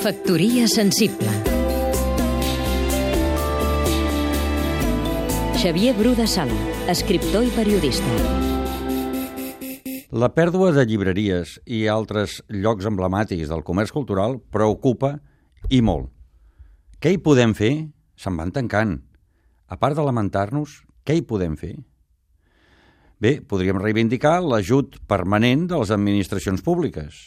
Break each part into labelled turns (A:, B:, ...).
A: Factoria sensible Xavier Bru de Sala, escriptor i periodista.
B: La pèrdua de llibreries i altres llocs emblemàtics del comerç cultural preocupa i molt. Què hi podem fer? Se'n van tancant. A part de lamentar-nos, què hi podem fer? Bé, podríem reivindicar l'ajut permanent de les administracions públiques,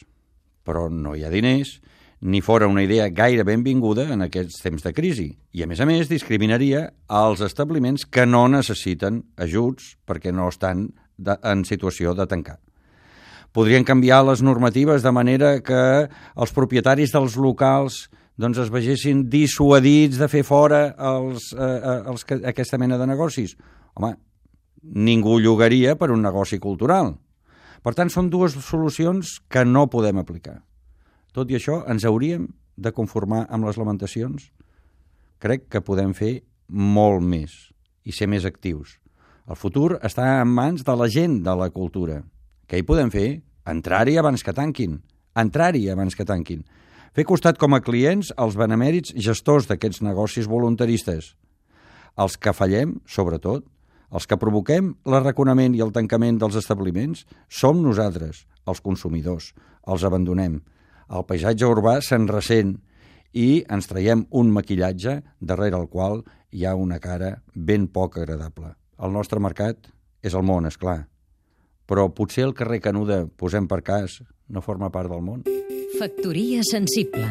B: però no hi ha diners, ni fora una idea gaire benvinguda en aquests temps de crisi. I, a més a més, discriminaria els establiments que no necessiten ajuts perquè no estan de, en situació de tancar. Podrien canviar les normatives de manera que els propietaris dels locals doncs es vegessin dissuadits de fer fora els, eh, eh els, aquesta mena de negocis. Home, ningú llogaria per un negoci cultural. Per tant, són dues solucions que no podem aplicar. Tot i això, ens hauríem de conformar amb les lamentacions? Crec que podem fer molt més i ser més actius. El futur està en mans de la gent de la cultura. Què hi podem fer? Entrar-hi abans que tanquin. Entrar-hi abans que tanquin. Fer costat com a clients als benemèrits gestors d'aquests negocis voluntaristes. Els que fallem, sobretot, els que provoquem l'arraconament i el tancament dels establiments, som nosaltres, els consumidors. Els abandonem el paisatge urbà se'n ressent i ens traiem un maquillatge darrere el qual hi ha una cara ben poc agradable. El nostre mercat és el món, és clar. Però potser el carrer Canuda, posem per cas, no forma part del món?
A: Factoria sensible